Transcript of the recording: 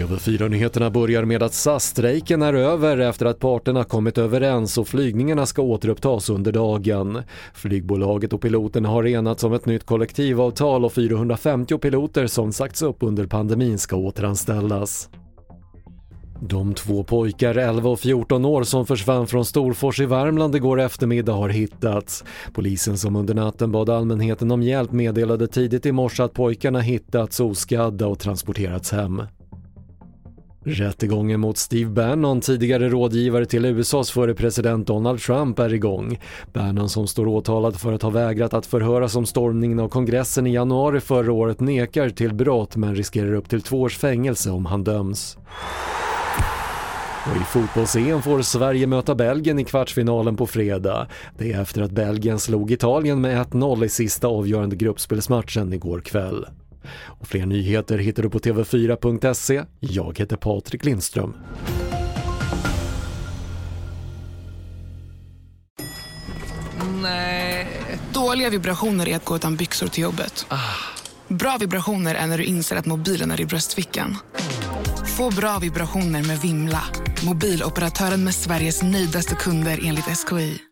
TV4-nyheterna börjar med att SAS-strejken är över efter att parterna kommit överens och flygningarna ska återupptas under dagen. Flygbolaget och piloterna har enats om ett nytt kollektivavtal och 450 piloter som sagts upp under pandemin ska återanställas. De två pojkar, 11 och 14 år, som försvann från Storfors i Värmland igår eftermiddag har hittats. Polisen som under natten bad allmänheten om hjälp meddelade tidigt i morse att pojkarna hittats oskadda och transporterats hem. Rättegången mot Steve Bannon, tidigare rådgivare till USAs före president Donald Trump, är igång. Bannon som står åtalad för att ha vägrat att förhöras om stormningen av kongressen i januari förra året nekar till brott men riskerar upp till två års fängelse om han döms. Och i fotbolls-EM får Sverige möta Belgien i kvartsfinalen på fredag. Det är efter att Belgien slog Italien med 1-0 i sista avgörande gruppspelsmatchen igår kväll. Och fler nyheter hittar du på tv4.se. Jag heter Patrik Lindström. Nej. Dåliga vibrationer är att gå utan byxor till jobbet. Bra vibrationer är när du inser att mobilen är i bröstfickan. Få bra vibrationer med Vimla. Mobiloperatören med Sveriges nöjdaste kunder enligt SKI.